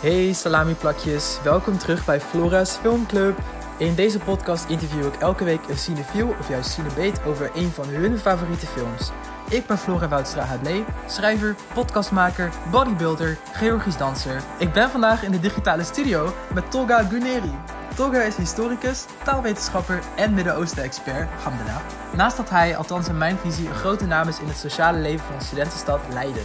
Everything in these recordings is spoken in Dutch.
Hey salami-plakjes, welkom terug bij Flora's Filmclub. In deze podcast interview ik elke week een cinefiel of juist cinebeet over een van hun favoriete films. Ik ben Flora Woudstra Hadley, schrijver, podcastmaker, bodybuilder, Georgisch danser. Ik ben vandaag in de digitale studio met Tolga Guneri. Tolga is historicus, taalwetenschapper en Midden-Oosten-expert, alhamdulillah. Naast dat hij, althans in mijn visie, een grote naam is in het sociale leven van de studentenstad Leiden.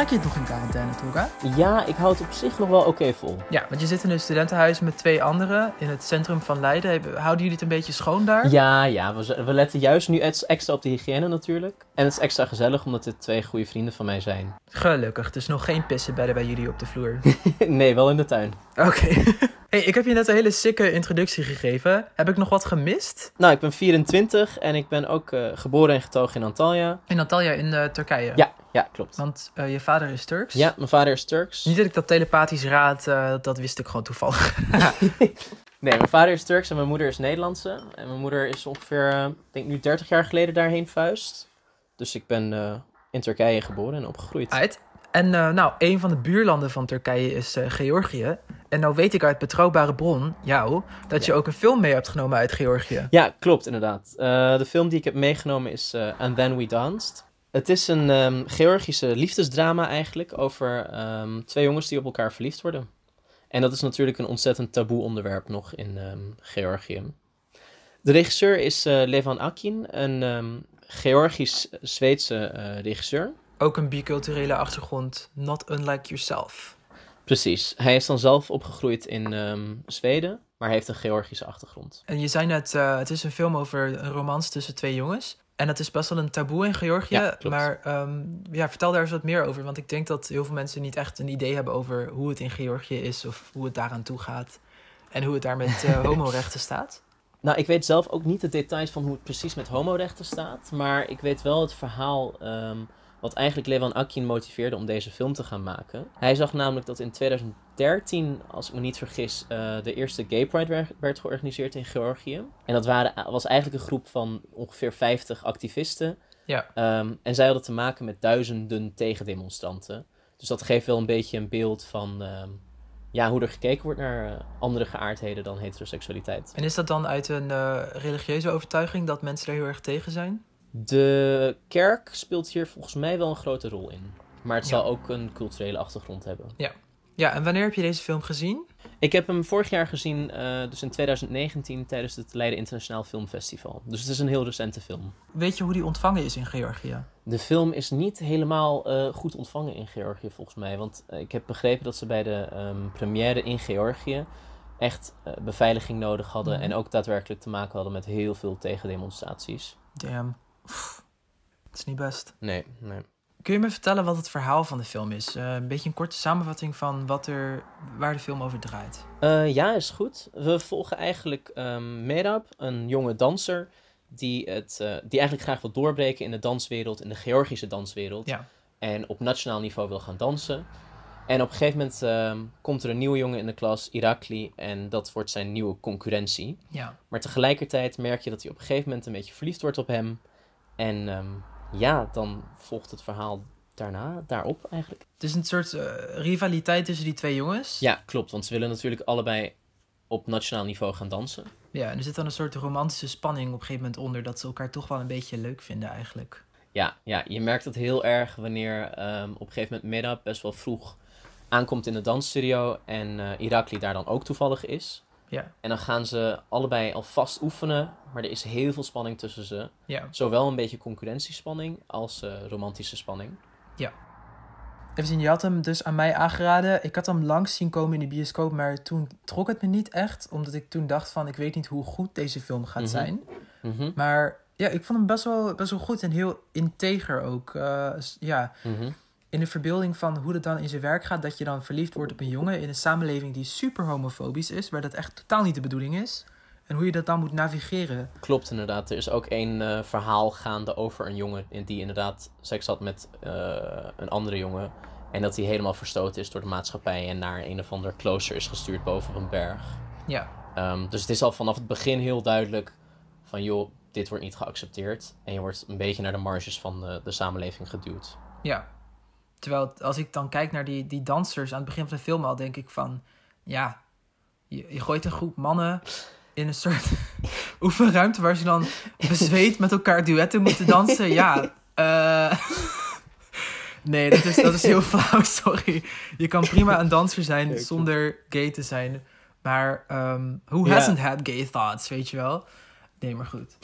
Trek je het nog in quarantaine, Tolga? Ja, ik hou het op zich nog wel oké vol. Ja, want je zit in een studentenhuis met twee anderen in het centrum van Leiden. Houden jullie het een beetje schoon daar? Ja, ja we, letten juist nu ex- extra op de hygiëne natuurlijk. En het is extra gezellig omdat dit twee goede vrienden van mij zijn. Gelukkig, dus nog geen pissenbedden bij jullie op de vloer. nee, wel in de tuin. Oké. hey, ik heb je net een hele sikke introductie gegeven. Heb ik nog wat gemist? Nou, ik ben 24 en ik ben ook eh, geboren en getogen in Antalya. In Antalya in eh, Turkije. Ja, ja, klopt. Want eh, je vader is Turks. Ja, mijn vader is Turks. Niet dat ik dat telepathisch raad, eh, dat wist ik gewoon toevallig. Nee, mijn vader is Turks en mijn moeder is Nederlandse. En mijn moeder is ongeveer, ik denk nu 30 jaar geleden daarheen vuist. Dus ik ben in Turkije geboren en opgegroeid. Uit. En nou, een van de buurlanden van Turkije is Georgië. En nou weet ik uit betrouwbare bron, jou, dat je ook een film mee hebt genomen uit Georgië. Ja, klopt inderdaad. De film die ik heb meegenomen is And Then We Danced. Het is een ehm, Georgische liefdesdrama eigenlijk over ehm, twee jongens die op elkaar verliefd worden. En dat is natuurlijk een ontzettend taboe onderwerp nog in ehm, Georgië. De regisseur is eh, Levan Akin, een Georgisch-Zweedse eh, regisseur. Ook een biculturele achtergrond, not unlike yourself. Precies. Hij is dan zelf opgegroeid in Zweden, maar heeft een Georgische achtergrond. En je zei net, eh, het is een film over een romance tussen twee jongens. En dat is best wel een taboe in Georgië. Ja, maar ehm, ja, vertel daar eens wat meer over. Want ik denk dat heel veel mensen niet echt een idee hebben over hoe het in Georgië is of hoe het daaraan toe gaat. En hoe het daar met eh, homorechten staat. Nou, ik weet zelf ook niet de details van hoe het precies met homorechten staat. Maar ik weet wel het verhaal ehm, wat eigenlijk Levan Akin motiveerde om deze film te gaan maken. Hij zag namelijk dat in 2013, als ik me niet vergis, eh, de eerste Gay Pride werd, georganiseerd in Georgië. En dat waren, was eigenlijk een groep van ongeveer 50 activisten. Ja. Ehm, en zij hadden te maken met duizenden tegendemonstranten. Dus dat geeft wel een beetje een beeld van ehm, ja, hoe er gekeken wordt naar eh, andere geaardheden dan heteroseksualiteit. En is dat dan uit een eh, religieuze overtuiging dat mensen daar heel erg tegen zijn? De kerk speelt hier volgens mij wel een grote rol in. Maar het Ja. zal ook een culturele achtergrond hebben. Ja, en wanneer heb je deze film gezien? Ik heb hem vorig jaar gezien, eh, dus in 2019, tijdens het Leiden Internationaal Filmfestival. Dus het is een heel recente film. Weet je hoe die ontvangen is in Georgië? De film is niet helemaal eh, goed ontvangen in Georgië, volgens mij. Want eh, ik heb begrepen dat ze bij de ehm, première in Georgië echt beveiliging nodig hadden. Mhm. En ook daadwerkelijk te maken hadden met heel veel tegendemonstraties. Damn. Pff, Het is niet best. Nee, nee. Kun je me vertellen wat het verhaal van de film is? Eh, een beetje een korte samenvatting van wat er, waar de film over draait. Eh, ja, is goed. We volgen eigenlijk ehm Merab, een jonge danser, die, het, eh, die eigenlijk graag wil doorbreken in de danswereld, in de Georgische danswereld. Ja. En op nationaal niveau wil gaan dansen. En op een gegeven moment ehm, komt er een nieuwe jongen in de klas, Irakli, en dat wordt zijn nieuwe concurrentie. Ja. Maar tegelijkertijd merk je dat hij op een gegeven moment een beetje verliefd wordt op hem. En ehm, ja, dan volgt het verhaal daarna, daarop eigenlijk. Het is een soort eh, rivaliteit tussen die twee jongens. Ja, klopt, want ze willen natuurlijk allebei op nationaal niveau gaan dansen. Ja, en er zit dan een soort romantische spanning op een gegeven moment onder... dat ze elkaar toch wel een beetje leuk vinden eigenlijk. Ja, ja, je merkt het heel erg wanneer ehm, op een gegeven moment Middag best wel vroeg aankomt in de dansstudio en eh Irakli daar dan ook toevallig is. Ja. En dan gaan ze allebei alvast oefenen, maar er is heel veel spanning tussen ze. Ja. Zowel een beetje concurrentiespanning als eh, romantische spanning. Even zien, je had hem dus aan mij aangeraden. Ik had hem langs zien komen in de bioscoop, maar toen trok het me niet echt. Omdat ik toen dacht van, ik weet niet hoe goed deze film gaat Mhm. zijn. Mhm, Maar ja, ik vond hem best wel, best wel goed en heel integer ook. Eh, ja, mhm. In de verbeelding van hoe het dan in zijn werk gaat... dat je dan verliefd wordt op een jongen in een samenleving die super homofobisch is... waar dat echt totaal niet de bedoeling is. En hoe je dat dan moet navigeren. Klopt inderdaad. Er is ook één eh, verhaal gaande over een jongen die inderdaad seks had met eh, een andere jongen. En dat hij helemaal verstoten is door de maatschappij en naar een of ander klooster is gestuurd boven een berg. Ja, Ehm, dus het is al vanaf het begin heel duidelijk van joh, dit wordt niet geaccepteerd. En je wordt een beetje naar de marges van de, de samenleving geduwd. ja. Terwijl als ik dan kijk naar die, die dansers aan het begin van de film al, denk ik van, ja, je, je gooit een groep mannen in een soort oefenruimte waar ze dan bezweet met elkaar duetten moeten dansen. Ja, eh nee, dat is, dat is heel flauw, sorry. Je kan prima een danser zijn zonder gay te zijn. Maar ehm who hasn't had gay thoughts, weet je wel? Nee, maar goed.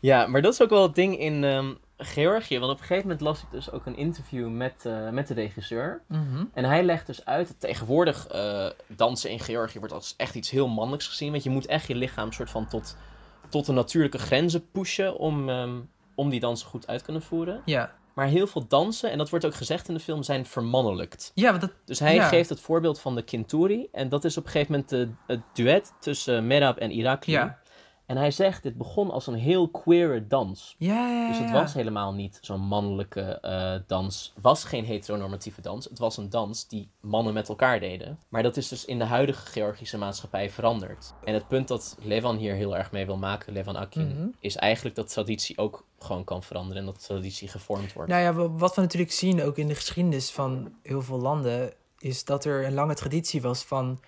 Ja, maar dat is ook wel het ding in ehm, Georgië. Want op een gegeven moment las ik dus ook een interview met, eh, met de regisseur. Mhm. En hij legt dus uit dat tegenwoordig eh, dansen in Georgië wordt als echt iets heel mannelijks gezien. Want je moet echt je lichaam soort van tot, tot de natuurlijke grenzen pushen om, ehm, om die dansen goed uit te kunnen voeren. Ja. Maar heel veel dansen, en dat wordt ook gezegd in de film, zijn vermannelijkt. Ja, want dat, Dus hij Ja. geeft het voorbeeld van de Kinturi. En dat is op een gegeven moment de, het duet tussen Merab en Irakli. Ja. En hij zegt, dit begon als een heel queere dans. ja, ja, ja. Dus het was helemaal niet zo'n mannelijke eh, dans. was geen heteronormatieve dans. Het was een dans die mannen met elkaar deden. Maar dat is dus in de huidige Georgische maatschappij veranderd. En het punt dat Levan hier heel erg mee wil maken, Levan Akin, Mhm. is eigenlijk dat traditie ook gewoon kan veranderen. En dat traditie gevormd wordt. Nou ja, wa- wat we natuurlijk zien ook in de geschiedenis van heel veel landen, is dat er een lange traditie was van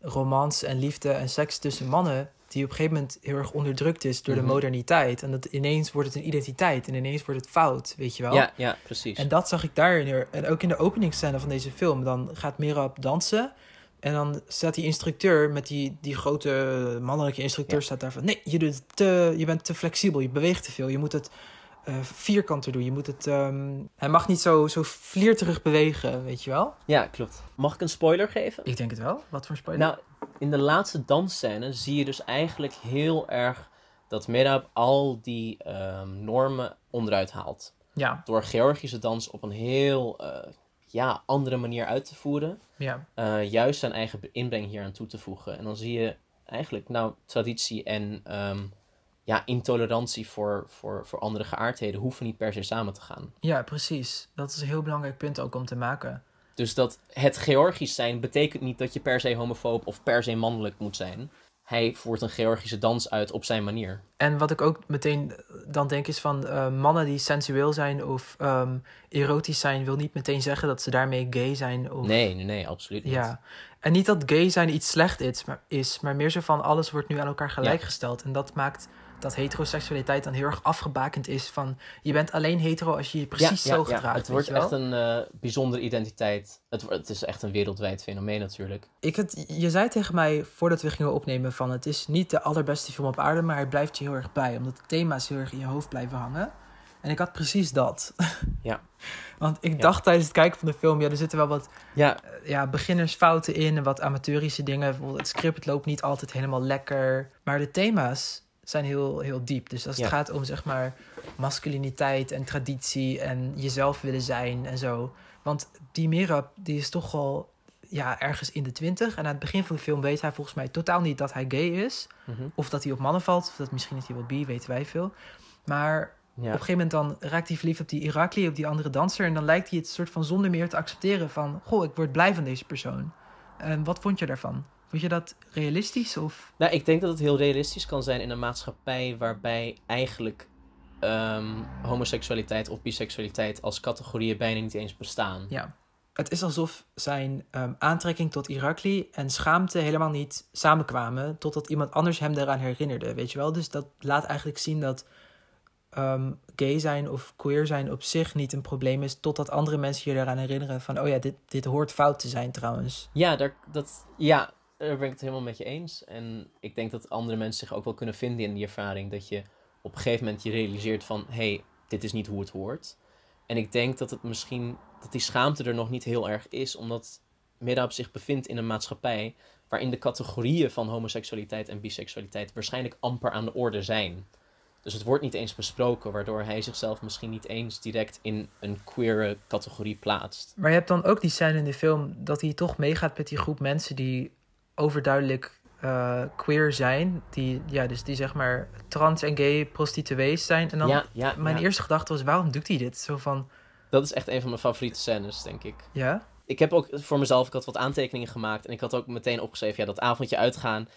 romans en liefde en seks tussen mannen, die op een gegeven moment heel erg onderdrukt is door Mhm. de moderniteit. En dat ineens wordt het een identiteit en ineens wordt het fout, weet je wel? ja, ja, precies. En dat zag ik daarin. heel- En ook in de openingsscène van deze film. Dan gaat Merab dansen. En dan staat die instructeur met die, die grote mannelijke instructeur Ja. staat daar van... Nee, je, doet te, je bent te flexibel, je beweegt te veel. Je moet het eh, vierkanter doen. Je moet het, ehm, hij mag niet zo, zo vlierterig bewegen, weet je wel? Ja, klopt. Mag ik een spoiler geven? Ik denk het wel. Wat voor spoiler? Nou, in de laatste dansscène zie je dus eigenlijk heel erg dat Merab al die ehm, normen onderuit haalt. ja, Door Georgische dans op een heel eh, ja, andere manier uit te voeren. ja. eh, juist zijn eigen inbreng hier aan toe te voegen. En dan zie je eigenlijk, nou, traditie en ehm, ja, intolerantie voor, voor, voor andere geaardheden hoeven niet per se samen te gaan. ja, precies. Dat is een heel belangrijk punt ook om te maken. Dus dat het Georgisch zijn betekent niet dat je per se homofoob of per se mannelijk moet zijn. Hij voert een Georgische dans uit op zijn manier. En wat ik ook meteen dan denk is van eh, mannen die sensueel zijn of ehm, erotisch zijn, wil niet meteen zeggen dat ze daarmee gay zijn. Of, Nee, nee, nee, absoluut niet. Ja. En niet dat gay zijn iets slecht is maar, is, maar meer zo van alles wordt nu aan elkaar gelijkgesteld. En dat maakt dat heteroseksualiteit dan heel erg afgebakend is van je bent alleen hetero als je je precies Ja, ja, zo ja. gedraagt. Het weet wordt echt een eh, bijzondere identiteit. Het, het is echt een wereldwijd fenomeen natuurlijk. Ik het, je zei tegen mij voordat we gingen opnemen van het is niet de allerbeste film op aarde, maar hij blijft je heel erg bij, omdat de thema's heel erg in je hoofd blijven hangen. En ik had precies dat. Ja. Want ik Ja. dacht tijdens het kijken van de film, ja, er zitten wel wat Ja, eh, ja, beginnersfouten in en wat amateurische dingen. Bijvoorbeeld het script het loopt niet altijd helemaal lekker. Maar de thema's zijn heel, heel diep. Dus als het Ja. gaat om zeg maar masculiniteit en traditie en jezelf willen zijn en zo. Want die Merab, die is toch al ja, ergens in de twintig. En aan het begin van de film weet hij volgens mij totaal niet dat hij gay is. mhm. Of dat hij op mannen valt. Of dat misschien is hij wel bi, weten wij veel. Maar ja. op een gegeven moment dan raakt hij verliefd op die Irakli, op die andere danser. En dan lijkt hij het soort van zonder meer te accepteren van... Goh, ik word blij van deze persoon. En wat vond je daarvan? Vond je dat realistisch of... Nou, ik denk dat het heel realistisch kan zijn in een maatschappij waarbij eigenlijk ehm, homoseksualiteit of biseksualiteit als categorieën bijna niet eens bestaan. Ja. Het is alsof zijn ehm, aantrekking tot Irakli en schaamte helemaal niet samenkwamen... totdat iemand anders hem daaraan herinnerde, weet je wel? Dus dat laat eigenlijk zien dat ehm, gay zijn of queer zijn op zich niet een probleem is... totdat andere mensen je eraan herinneren van... oh ja, dit, dit hoort fout te zijn trouwens. Ja, daar, dat, ja, daar ben ik het helemaal met je eens. En ik denk dat andere mensen zich ook wel kunnen vinden in die ervaring. Dat je op een gegeven moment je realiseert van... hé, hey, dit is niet hoe het hoort. En ik denk dat het misschien... dat die schaamte er nog niet heel erg is. Omdat Mirab zich bevindt in een maatschappij... waarin de categorieën van homoseksualiteit en biseksualiteit... waarschijnlijk amper aan de orde zijn. Dus het wordt niet eens besproken... waardoor hij zichzelf misschien niet eens direct in een queere categorie plaatst. Maar je hebt dan ook die scène in de film dat hij toch meegaat met die groep mensen die overduidelijk eh, queer zijn. Die, ja, dus die zeg maar trans en gay prostituees zijn. En dan, ja, ja, mijn ja. eerste gedachte was, waarom doet hij dit? Zo van, Dat is echt een van mijn favoriete scènes, denk ik. ja, Ik heb ook voor mezelf, ik had wat aantekeningen gemaakt en ik had ook meteen opgeschreven, ja, dat avondje uitgaan.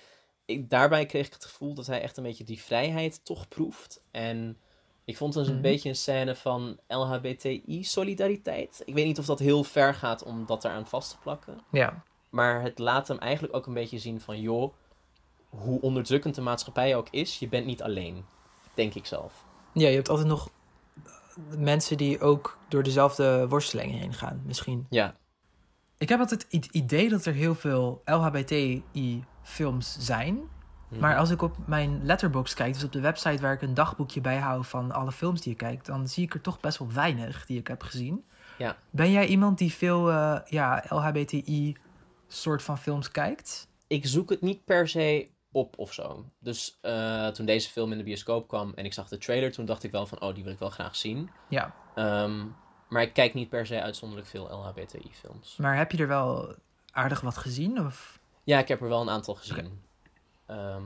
Ik, daarbij kreeg ik het gevoel dat hij echt een beetje die vrijheid toch proeft. En Ik vond het een Mhm. beetje een scène van LHBTI-solidariteit. Ik weet niet of dat heel ver gaat om dat eraan vast te plakken. Ja. Maar het laat hem eigenlijk ook een beetje zien van... joh, hoe onderdrukkend de maatschappij ook is... je bent niet alleen, denk ik zelf. Ja, je hebt altijd nog mensen die ook door dezelfde worstelingen heen gaan, misschien. Ja, Ik heb altijd het idee dat er heel veel LHBTI-films zijn. Mhm. Maar als ik op mijn letterbox kijk, dus op de website waar ik een dagboekje bijhoud van alle films die ik kijk, dan zie ik er toch best wel weinig die ik heb gezien. Ja. Ben jij iemand die veel eh, ja, LHBTI soort van films kijkt? ik zoek het niet per se op of zo. Dus eh, toen deze film in de bioscoop kwam en ik zag de trailer, toen dacht ik wel van, oh, die wil ik wel graag zien. Ja. Ehm, maar ik kijk niet per se uitzonderlijk veel LHBTI-films. Maar heb je er wel aardig wat gezien? Of? Ja, ik heb er wel een aantal gezien. Ehm,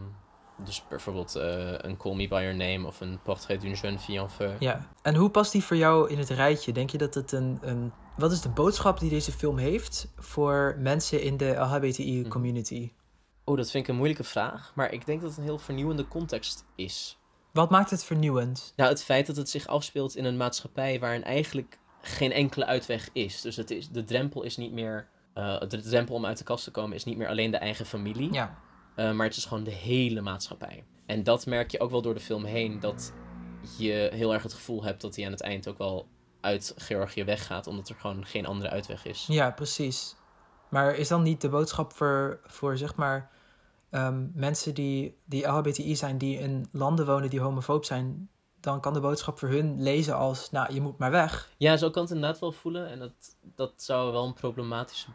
dus bijvoorbeeld eh, een Call Me By Your Name of een Portrait d'une jeune fille en feu. Ja. En hoe past die voor jou in het rijtje? Denk je dat het een, een... Wat is de boodschap die deze film heeft voor mensen in de LHBTI-community? Oh, dat vind ik een moeilijke vraag. Maar ik denk dat het een heel vernieuwende context is. Wat maakt het vernieuwend? Nou, het feit dat het zich afspeelt in een maatschappij waarin eigenlijk geen enkele uitweg is. Dus het is, de drempel is niet meer. eh, de drempel om uit de kast te komen is niet meer alleen de eigen familie. Ja. eh, maar het is gewoon de hele maatschappij. En dat merk je ook wel door de film heen. Dat je heel erg het gevoel hebt dat hij aan het eind ook wel uit Georgië weggaat. Omdat er gewoon geen andere uitweg is. Ja, precies. Maar is dan niet de boodschap voor, voor zeg maar, ehm, mensen die, die LHBTI zijn, die in landen wonen die homofoob zijn, dan kan de boodschap voor hun lezen als, nou, je moet maar weg. Ja, zo kan het inderdaad wel voelen. En dat, dat zou wel een problematische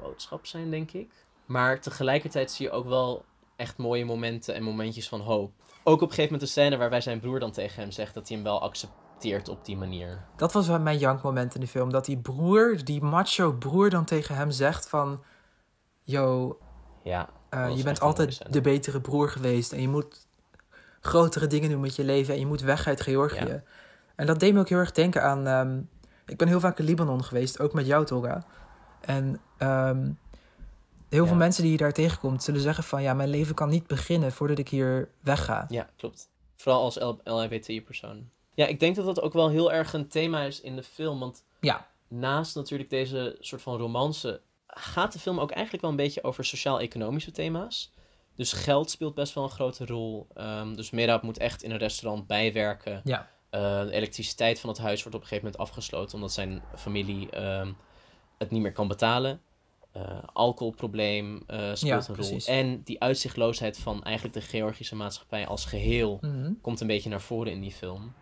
boodschap zijn, denk ik. Maar tegelijkertijd zie je ook wel echt mooie momenten en momentjes van hoop. Ook op een gegeven moment de scène waarbij zijn broer dan tegen hem zegt dat hij hem wel accepteert op die manier. Dat was mijn jankmoment in de film, dat die broer, die macho broer dan tegen hem zegt van, yo, Ja, eh, je bent altijd de betere broer geweest en je moet grotere dingen doen met je leven en je moet weg uit Georgië. Ja. En dat deed me ook heel erg denken aan. ehm, ik ben heel vaak in Libanon geweest, ook met jou, Tolga. En ehm, heel Ja. veel mensen die je daar tegenkomt, zullen zeggen van ja, mijn leven kan niet beginnen voordat ik hier wegga. ja, klopt. Vooral als LHBTI-persoon. Ja, ik denk dat dat ook wel heel erg een thema is in de film. Want Ja. naast natuurlijk deze soort van romance... gaat de film ook eigenlijk wel een beetje over sociaal-economische thema's. Dus geld speelt best wel een grote rol. Ehm, dus Merab moet echt in een restaurant bijwerken. Ja. Eh, de elektriciteit van het huis wordt op een gegeven moment afgesloten... omdat zijn familie ehm, het niet meer kan betalen. Eh, alcoholprobleem eh, speelt Ja, een rol. precies. En die uitzichtloosheid van eigenlijk de Georgische maatschappij als geheel Mhm. komt een beetje naar voren in die film.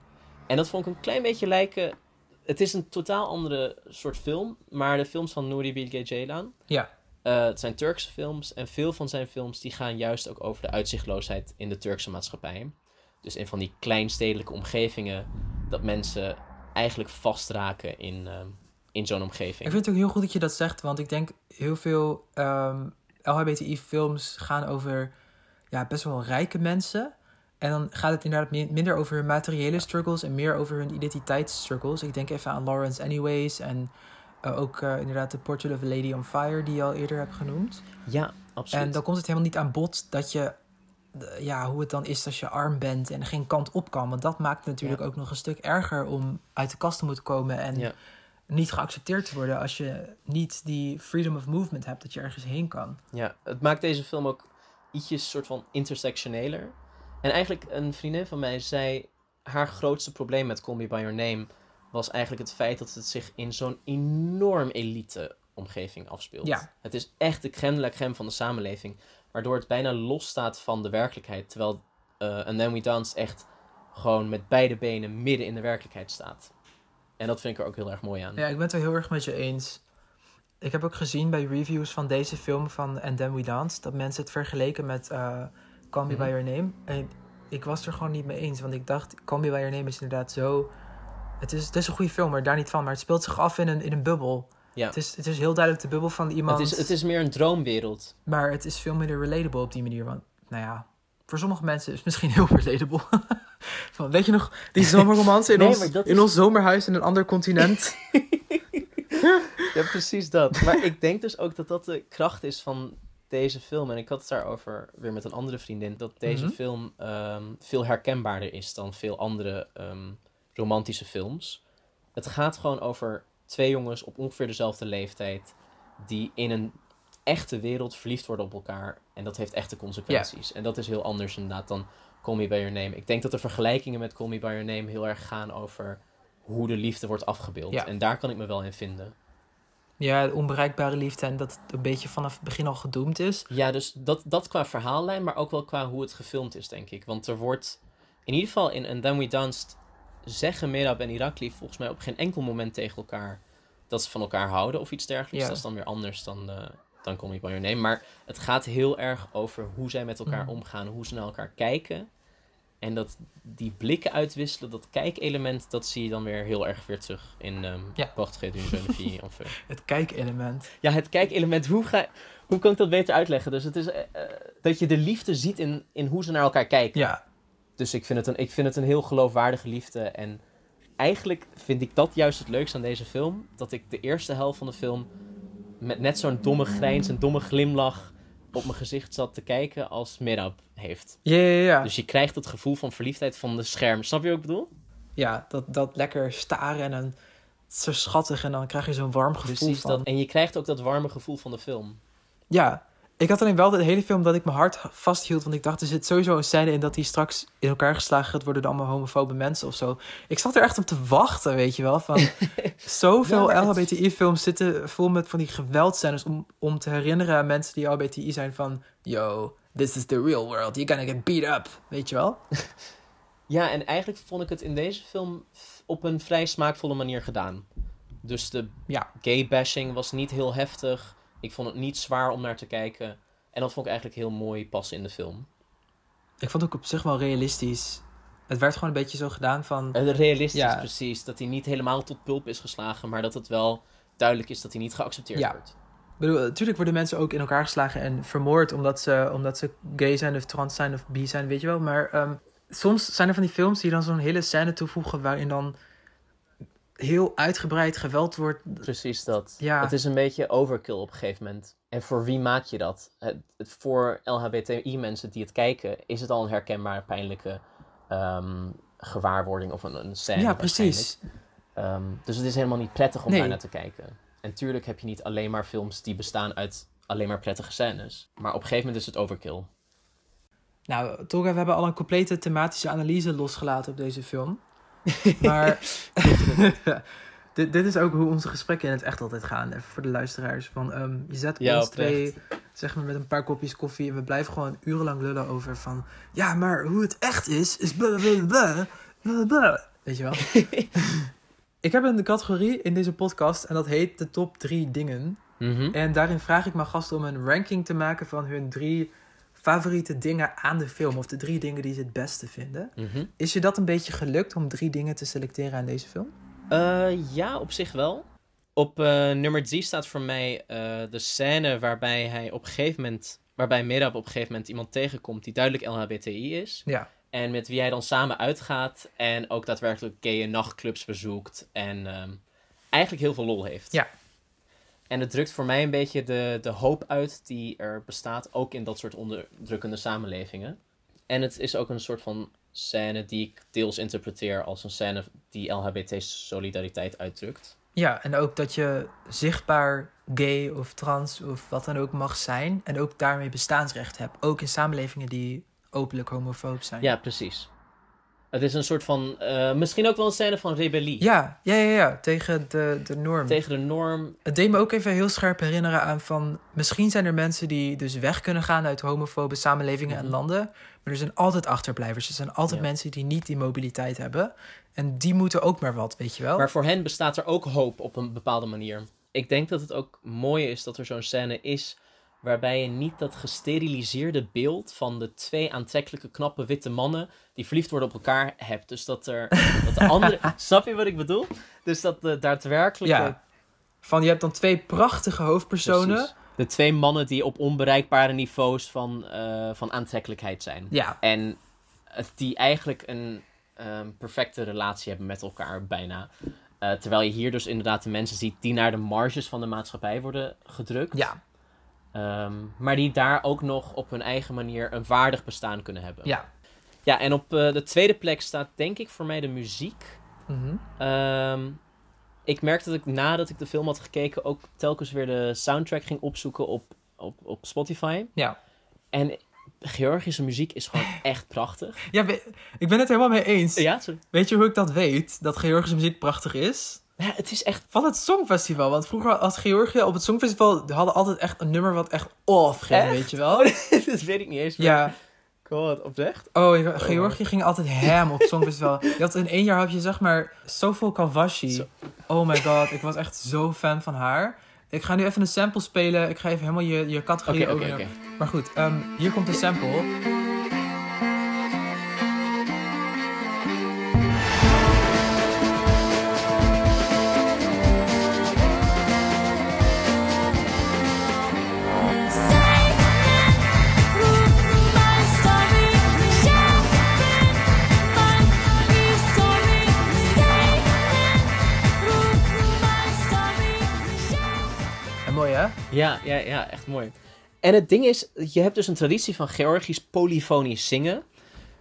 En dat vond ik een klein beetje lijken. Het is een totaal andere soort film, maar de films van Nuri Bilge Ceylan. Ja. eh, het zijn Turkse films en veel van zijn films die gaan juist ook over de uitzichtloosheid in de Turkse maatschappij. Dus in van die kleinstedelijke omgevingen dat mensen eigenlijk vastraken in, ehm, in zo'n omgeving. Ik vind het ook heel goed dat je dat zegt, want ik denk heel veel ehm, LHBTI-films gaan over ja, best wel rijke mensen. En dan gaat het inderdaad mi- minder over hun materiële struggles en meer over hun identiteitsstruggles. Ik denk even aan Lawrence Anyways en eh, ook eh, inderdaad The Portrait of a Lady on Fire, die je al eerder hebt genoemd. Ja, absoluut. En dan komt het helemaal niet aan bod dat je, ja, hoe het dan is als je arm bent en geen kant op kan. Want dat maakt het natuurlijk Ja. ook nog een stuk erger om uit de kast te moeten komen en Ja. niet geaccepteerd te worden als je niet die freedom of movement hebt dat je ergens heen kan. Ja, het maakt deze film ook ietsjes soort van intersectioneler. En eigenlijk een vriendin van mij zei... haar grootste probleem met Call Me By Your Name... was eigenlijk het feit dat het zich in zo'n enorm elite omgeving afspeelt. Ja. Het is echt de crème de la crème van de samenleving. Waardoor het bijna los staat van de werkelijkheid. Terwijl eh And Then We Dance echt gewoon met beide benen midden in de werkelijkheid staat. En dat vind ik er ook heel erg mooi aan. Ja, ik ben het er heel erg met je eens. Ik heb ook gezien bij reviews van deze film van And Then We Dance... dat mensen het vergeleken met eh Call Me By Mhm. Your Name. En ik was er gewoon niet mee eens, want ik dacht... Call Me By Your Name is inderdaad zo... Het is, het is een goede film, maar daar niet van. Maar het speelt zich af in een, in een bubbel. Ja. Het, is, het is heel duidelijk de bubbel van iemand... Het is, het is meer een droomwereld. Maar het is veel minder relatable op die manier. Want, nou ja, voor sommige mensen is het misschien heel relatable. Van, weet je nog, die zomerromance in, Nee, ons, in is- ons zomerhuis in een ander continent? Ja, precies dat. Maar ik denk dus ook dat dat de kracht is van deze film, en ik had het daarover weer met een andere vriendin, dat deze Mhm. film ehm, veel herkenbaarder is dan veel andere ehm, romantische films. Het gaat gewoon over twee jongens op ongeveer dezelfde leeftijd die in een echte wereld verliefd worden op elkaar. En dat heeft echte consequenties. En dat is heel anders inderdaad dan Call Me By Your Name. Ik denk dat de vergelijkingen met Call Me By Your Name heel erg gaan over hoe de liefde wordt afgebeeld. En daar kan ik me wel in vinden. Ja, de onbereikbare liefde en dat het een beetje vanaf het begin al gedoemd is. Ja, dus dat, dat qua verhaallijn, maar ook wel qua hoe het gefilmd is, denk ik. Want er wordt, in ieder geval in And Then We Danced, zeggen Merab en Irakli volgens mij op geen enkel moment tegen elkaar dat ze van elkaar houden of iets dergelijks. Ja. Dat is dan weer anders dan, eh dan Call Me By Your Name. Maar het gaat heel erg over hoe zij met elkaar Mhm. omgaan, hoe ze naar elkaar kijken. En dat die blikken uitwisselen, dat kijkelement, dat zie je dan weer heel erg weer terug in ehm Ja. D'une fille. Enfin. Het kijkelement. Ja, het kijkelement, hoe, ga, hoe kan ik dat beter uitleggen? Dus het is eh, eh, dat je de liefde ziet in, in hoe ze naar elkaar kijken. Ja, Dus ik vind, het een, ik vind het een heel geloofwaardige liefde. En eigenlijk vind ik dat juist het leukste aan deze film. Dat ik de eerste helft van de film met net zo'n domme grijns en domme glimlach op mijn gezicht zat te kijken als Mirab heeft. ja, ja. ja. Dus je krijgt het gevoel van verliefdheid van de scherm. Snap je wat ik bedoel? ja dat, dat lekker staren en dan is zo schattig en dan krijg je zo'n warm gevoel Precies van. dat. En je krijgt ook dat warme gevoel van de film. Ja, ik had alleen wel de hele film dat ik mijn hart vasthield. Want ik dacht, er zit sowieso een scène in dat hij straks in elkaar geslagen gaat worden door allemaal homofobe mensen of zo. Ik zat er echt op te wachten, weet je wel. Van zoveel Ja, LHBTI-films zitten vol met van die geweldscènes om, om te herinneren aan mensen die LHBTI zijn van... Yo, this is the real world. You're gonna get beat up. Weet je wel? Ja, en eigenlijk vond ik het in deze film op een vrij smaakvolle manier gedaan. Dus de Ja. gay bashing was niet heel heftig. Ik vond het niet zwaar om naar te kijken. En dat vond ik eigenlijk heel mooi passen in de film. Ik vond het ook op zich wel realistisch. Het werd gewoon een beetje zo gedaan van... Eh, realistisch, Ja. precies. Dat hij niet helemaal tot pulp is geslagen, maar dat het wel duidelijk is dat hij niet geaccepteerd Ja. wordt. Ik bedoel, natuurlijk worden mensen ook in elkaar geslagen en vermoord omdat ze, omdat ze gay zijn of trans zijn of bi zijn, weet je wel. Maar ehm, soms zijn er van die films die dan zo'n hele scène toevoegen waarin dan heel uitgebreid geweld wordt. Precies dat. Ja. Het is een beetje overkill op een gegeven moment. En voor wie maak je dat? Het, het- voor LHBTI-mensen die het kijken, is het al een herkenbare pijnlijke ehm, gewaarwording of een, een scène. ja, precies. Um, dus het is helemaal niet prettig om Nee. daar naar te kijken. En tuurlijk heb je niet alleen maar films die bestaan uit alleen maar prettige scènes. Maar op een gegeven moment is het overkill. Nou, Tolga, we hebben al een complete thematische analyse losgelaten op deze film. Maar dit, dit is ook hoe onze gesprekken in het echt altijd gaan. Even voor de luisteraars. Van, ehm, je zet Ja, ons twee, zeg maar met een paar kopjes koffie. En we blijven gewoon urenlang lullen over van... Ja, maar hoe het echt is, is blablabla. blablabla." Weet je wel? ik heb een categorie in deze podcast en dat heet de top drie dingen. Mhm. En daarin vraag ik mijn gasten om een ranking te maken van hun drie favoriete dingen aan de film. Of de drie dingen die ze het beste vinden. Mhm. Is je dat een beetje gelukt om drie dingen te selecteren aan deze film? Eh, ja, op zich wel. Op eh, nummer 3 staat voor mij eh, de scène waarbij hij op een gegeven moment, waarbij Mirab op een gegeven moment iemand tegenkomt die duidelijk LHBTI is. Ja. En met wie hij dan samen uitgaat en ook daadwerkelijk gaye nachtclubs bezoekt en ehm, eigenlijk heel veel lol heeft. Ja. En het drukt voor mij een beetje de, de hoop uit die er bestaat, ook in dat soort onderdrukkende samenlevingen. En het is ook een soort van scène die ik deels interpreteer als een scène die LHBT-solidariteit uitdrukt. Ja, en ook dat je zichtbaar gay of trans of wat dan ook mag zijn. En ook daarmee bestaansrecht hebt. Ook in samenlevingen die openlijk homofoob zijn. Ja, precies. Het is een soort van, eh, misschien ook wel een scène van rebellie. ja, ja, ja, ja, tegen de, de norm. Tegen de norm. Het deed me ook even heel scherp herinneren aan van... Misschien zijn er mensen die dus weg kunnen gaan uit homofobe samenlevingen en Mhm. landen. Maar er zijn altijd achterblijvers. Er zijn altijd Ja. mensen die niet die mobiliteit hebben. En die moeten ook maar wat, weet je wel? Maar voor hen bestaat er ook hoop op een bepaalde manier. Ik denk dat het ook mooi is dat er zo'n scène is waarbij je niet dat gesteriliseerde beeld van de twee aantrekkelijke knappe witte mannen die verliefd worden op elkaar hebt. Dus dat er dat de andere. snap je wat ik bedoel? Dus dat de daadwerkelijke. ja. Van je hebt dan twee prachtige hoofdpersonen. Precies. De twee mannen die op onbereikbare niveaus van, eh, van aantrekkelijkheid zijn. Ja, En die eigenlijk een ehm, perfecte relatie hebben met elkaar, bijna. Eh, terwijl je hier dus inderdaad de mensen ziet die naar de marges van de maatschappij worden gedrukt. ja. Ehm, maar die daar ook nog op hun eigen manier een waardig bestaan kunnen hebben. Ja. Ja, en op eh, de tweede plek staat denk ik voor mij de muziek. Mhm. Ehm, ik merkte dat ik nadat ik de film had gekeken ook telkens weer de soundtrack ging opzoeken op, op, op Spotify. Ja. En Georgische muziek is gewoon echt prachtig. Ja, ik ben het helemaal mee eens. Ja, sorry. Weet je hoe ik dat weet? Dat Georgische muziek prachtig is? Ja, het is echt... Van het Songfestival. Want vroeger als Georgië op het Songfestival die hadden altijd echt een nummer wat echt off ging, Echt? weet je wel? dat weet ik niet eens. maar- Ja. God, oprecht? Oh, ja, Georgië ging altijd ham op het Songfestival. Je had in één jaar had je zeg maar Sofo Kalvashi. Zo. Oh my god, ik was echt zo fan van haar. Ik ga nu even een sample spelen. Ik ga even helemaal je, je categorie oké. Maar goed, ehm, hier komt de sample. Ja, ja, ja, echt mooi. En het ding is, je hebt dus een traditie van Georgisch polyfonisch zingen.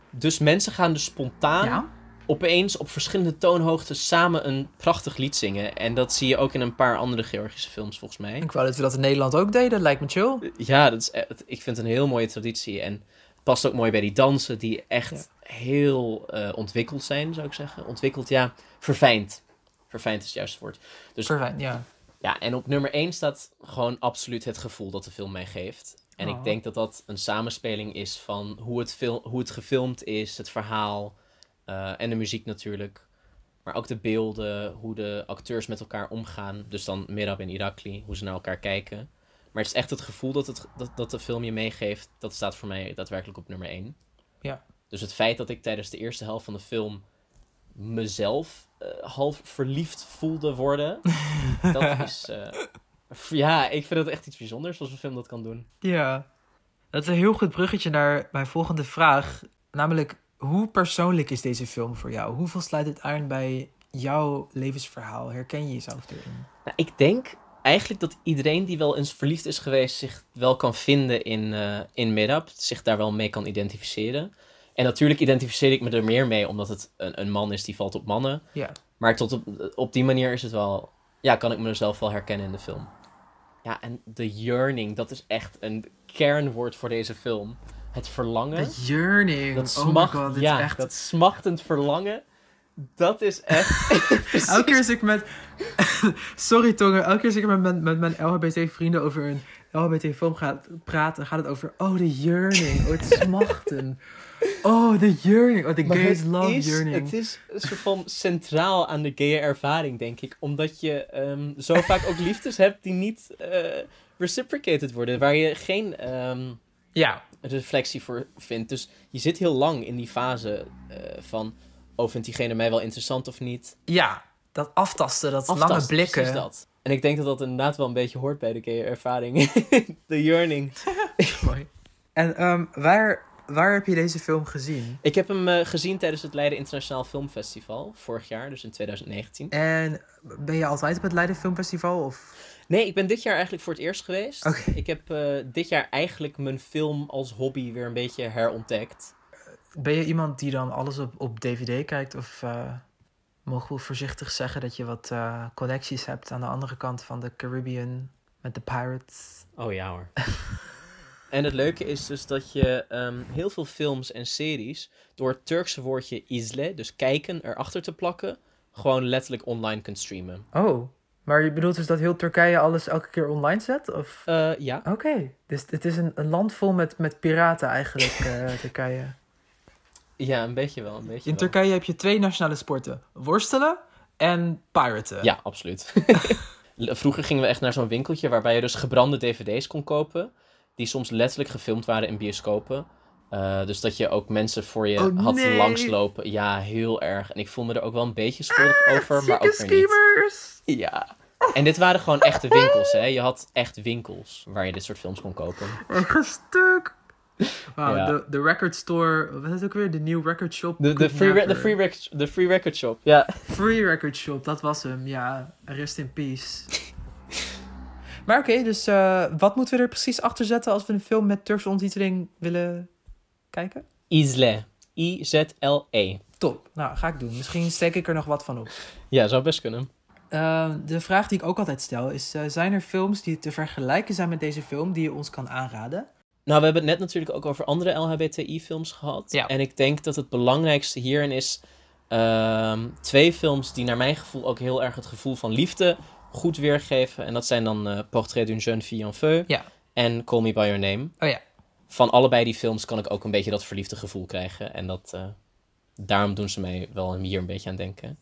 Dus mensen gaan dus spontaan Ja. opeens op verschillende toonhoogtes samen een prachtig lied zingen. En dat zie je ook in een paar andere Georgische films volgens mij. Ik wou dat we dat in Nederland ook deden. Lijkt me chill. Ja, dat is, echt- ik vind het een heel mooie traditie. En het past ook mooi bij die dansen die echt heel eh, ontwikkeld zijn, zou ik zeggen. Ontwikkeld, ja, verfijnd. Verfijnd is het juiste woord. Dus Verfijn, ja. Ja, en op nummer 1 staat gewoon absoluut het gevoel dat de film mij geeft. En Oh. ik denk dat dat een samenspeling is van hoe het, fil- hoe het gefilmd is, het verhaal eh, en de muziek natuurlijk. Maar ook de beelden, hoe de acteurs met elkaar omgaan. Dus dan Mirab en Irakli, hoe ze naar elkaar kijken. Maar het is echt het gevoel dat, het, dat, dat de film je meegeeft, dat staat voor mij daadwerkelijk op nummer 1. Ja. Dus het feit dat ik tijdens de eerste helft van de film mezelf half verliefd voelde worden, dat is. eh, ja, ik vind het echt iets bijzonders als een film dat kan doen. Ja. Dat is een heel goed bruggetje naar mijn volgende vraag. Namelijk, hoe persoonlijk is deze film voor jou? Hoeveel sluit het aan bij jouw levensverhaal? Herken je jezelf erin? Nou, ik denk eigenlijk dat iedereen die wel eens verliefd is geweest zich wel kan vinden in, eh in zich daar wel mee kan identificeren. En natuurlijk identificeer ik me er meer mee, omdat het een, een man is die valt op mannen. Ja. Maar tot op, op die manier is het wel, ja, kan ik mezelf wel herkennen in de film. Ja, en de yearning, dat is echt een kernwoord voor deze film. Het verlangen. Dat yearning. Dat oh my smacht, god, ja, echt... dat smachtend verlangen. Dat is echt. Elke keer als ik met... Sorry Tongen, elke keer als ik met mijn, met mijn LHBT-vrienden over een LHBT-film ga praten, gaat het over... Oh, de yearning. Oh, het smachten. Oh, de yearning. Oh, the Maar gays het love is, yearning. Het is een soort van centraal aan de gaye ervaring, denk ik. Omdat je ehm, zo vaak ook liefdes hebt die niet eh, reciprocated worden. Waar je geen ehm, Ja. reflectie voor vindt. Dus je zit heel lang in die fase eh, van... Oh, vindt diegene mij wel interessant of niet? Ja, dat aftasten, dat lange blikken. precies dat. En ik denk dat dat inderdaad wel een beetje hoort bij de gaye ervaring. de yearning. Mooi. En ehm, waar, waar heb je deze film gezien? Ik heb hem eh, gezien tijdens het Leiden Internationaal Filmfestival. Vorig jaar, dus in 2019. En ben je altijd op het Leiden Filmfestival? Of... Nee, ik ben dit jaar eigenlijk voor het eerst geweest. Ik heb eh, dit jaar eigenlijk mijn film als hobby weer een beetje herontdekt. Ben je iemand die dan alles op, op DVD kijkt? Of eh, mogen we voorzichtig zeggen dat je wat eh, connecties hebt aan de andere kant van de Caribbean met de Pirates? Oh ja hoor. en het leuke is dus dat je ehm, heel veel films en series door het Turkse woordje izle, dus kijken, erachter te plakken, gewoon letterlijk online kunt streamen. Oh, maar je bedoelt dus dat heel Turkije alles elke keer online zet? Of... Eh, ja. Oké, dus het is een, een land vol met, met piraten eigenlijk, eh, Turkije. ja, een beetje wel. Een beetje In wel. Turkije heb je twee nationale sporten. Worstelen en piraten. Ja, absoluut. Vroeger gingen we echt naar zo'n winkeltje waarbij je dus gebrande dvd's kon kopen. Die soms letterlijk gefilmd waren in bioscopen. Eh, dus dat je ook mensen voor je Oh, had nee. langslopen. Ja, heel erg. En ik voelde me er ook wel een beetje schuldig over, maar ook weer niet. schemers! Ja. En dit waren gewoon echte winkels, hè. Je had echt winkels waar je dit soort films kon kopen. Ik ga stuk. Wauw, Ja. de, de record store, wat is het ook weer? De new record shop. De, de, free, re- de, free, rec- de free Record Shop. Ja. Free record shop, dat was hem, ja. Rest in peace. Maar oké, dus eh, wat moeten we er precies achter zetten als we een film met Turkse ondertiteling willen kijken? Isle. I-Z-L-E. Top. Nou, ga ik doen. Misschien steek ik er nog wat van op. Ja, zou best kunnen. Uh, de vraag die ik ook altijd stel is: uh, zijn er films die te vergelijken zijn met deze film die je ons kan aanraden? Nou, we hebben het net natuurlijk ook over andere LHBTI-films gehad. Ja. En ik denk dat het belangrijkste hierin is uh, twee films die naar mijn gevoel ook heel erg het gevoel van liefde goed weergeven. En dat zijn dan uh, Portrait d'une jeune fille en feu Ja. en Call Me By Your Name. Oh ja. Van allebei die films kan ik ook een beetje dat verliefde gevoel krijgen. En dat, uh, daarom doen ze mij wel hier een beetje aan denken.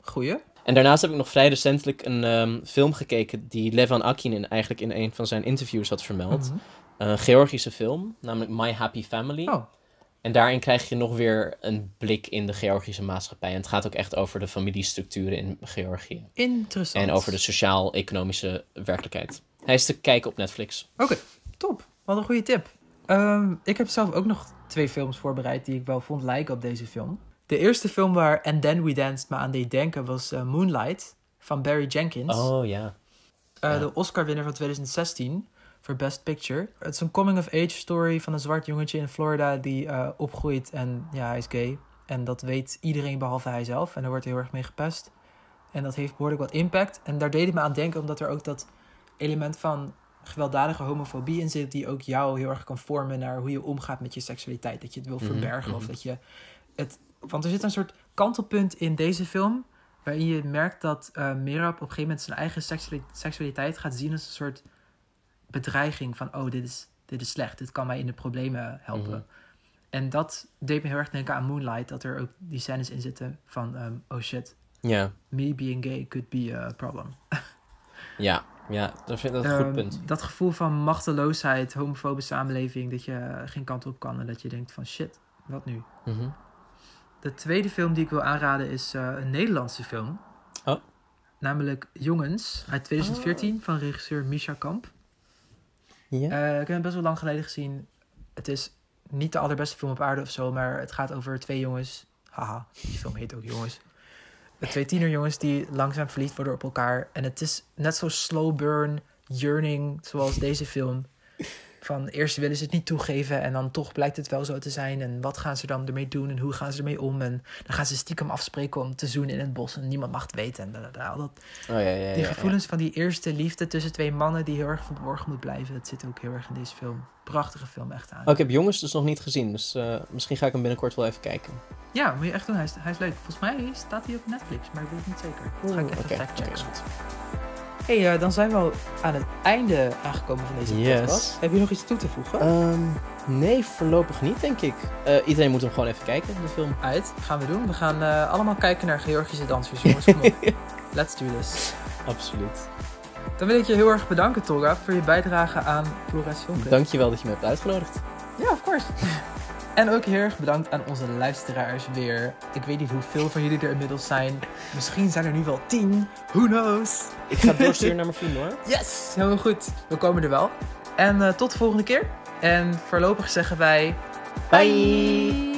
Goeie. En daarnaast heb ik nog vrij recentelijk een um, film gekeken die Levan Akin eigenlijk in een van zijn interviews had vermeld. Mhm. Een Georgische film, namelijk My Happy Family. Oh. En daarin krijg je nog weer een blik in de Georgische maatschappij. En het gaat ook echt over de familiestructuren in Georgië. Interessant. En over de sociaal-economische werkelijkheid. Hij is te kijken op Netflix. Oké, top. Wat een goede tip. Um, ik heb zelf ook nog twee films voorbereid die ik wel vond lijken op deze film. De eerste film waar And Then We Danced me aan deed denken was uh, Moonlight van Barry Jenkins. Oh ja. Uh, Ja. De Oscar-winner van 2016 voor Best Picture. Het is een coming-of-age story van een zwart jongetje in Florida die uh, opgroeit en ja, hij is gay. En dat weet iedereen behalve hij zelf. En daar wordt heel erg mee gepest. En dat heeft behoorlijk wat impact. En daar deed het me aan denken omdat er ook dat element van gewelddadige homofobie in zit... die ook jou heel erg kan vormen naar hoe je omgaat met je seksualiteit. Dat je het wil Mhm, verbergen of mhm. dat je het... Want er zit een soort kantelpunt in deze film... waarin je merkt dat uh, Merab op een gegeven moment zijn eigen seksuali- seksualiteit gaat zien als een soort bedreiging van oh, dit is, dit is slecht, dit kan mij in de problemen helpen. Mhm. En dat deed me heel erg denken aan Moonlight, dat er ook die scènes in zitten van um, oh shit, Ja, me being gay could be a problem. ja, ja. Dat vind ik dat een goed Um, punt. Dat gevoel van machteloosheid, homofobe samenleving, dat je geen kant op kan en dat je denkt van shit, wat nu? Mhm. De tweede film die ik wil aanraden is uh, een Nederlandse film. Oh. Namelijk Jongens uit 2014 van regisseur Misha Kamp. Uh, ik heb hem best wel lang geleden gezien. Het is niet de allerbeste film op aarde of zo, maar het gaat over twee jongens. Haha, die film heet ook Jongens. Twee tienerjongens die langzaam verliefd worden op elkaar. En het is net zo slow burn, yearning, zoals deze film. Van eerst willen ze het niet toegeven en dan toch blijkt het wel zo te zijn. En wat gaan ze dan ermee doen en hoe gaan ze ermee om? En dan gaan ze stiekem afspreken om te zoenen in het bos en niemand mag het weten. En da, da, da, al dat, Oh ja, ja, ja. die ja. gevoelens van die eerste liefde tussen twee mannen die heel erg verborgen moet blijven. Dat zit ook heel erg in deze film. Prachtige film, echt aan. Oh, ik heb jongens dus nog niet gezien, dus eh, misschien ga ik hem binnenkort wel even kijken. Ja, moet je echt doen. Hij is, hij is leuk. Volgens mij staat hij op Netflix, maar ik weet het niet zeker. Dat ga ik even factchecken. goed. Hey, uh, dan zijn we al aan het einde aangekomen van deze Yes. podcast. Heb je nog iets toe te voegen? Ehm, nee, voorlopig niet, denk ik. Eh, iedereen moet hem gewoon even kijken, de film. Uit, gaan we doen. We gaan uh, allemaal kijken naar Georgische dansers, jongens. Kom op. Let's do this. Absoluut. Dan wil ik je heel erg bedanken, Tolga, voor je bijdrage aan Flora's Filmclub. Dankjewel dat je me hebt uitgenodigd. Ja, of course. En ook heel erg bedankt aan onze luisteraars weer. Ik weet niet hoeveel van jullie er inmiddels zijn. Misschien zijn er nu wel tien. Who knows? Ik ga doorsturen naar mijn vrienden hoor. Yes, helemaal goed. We komen er wel. En uh, tot de volgende keer. En voorlopig zeggen wij... Bye.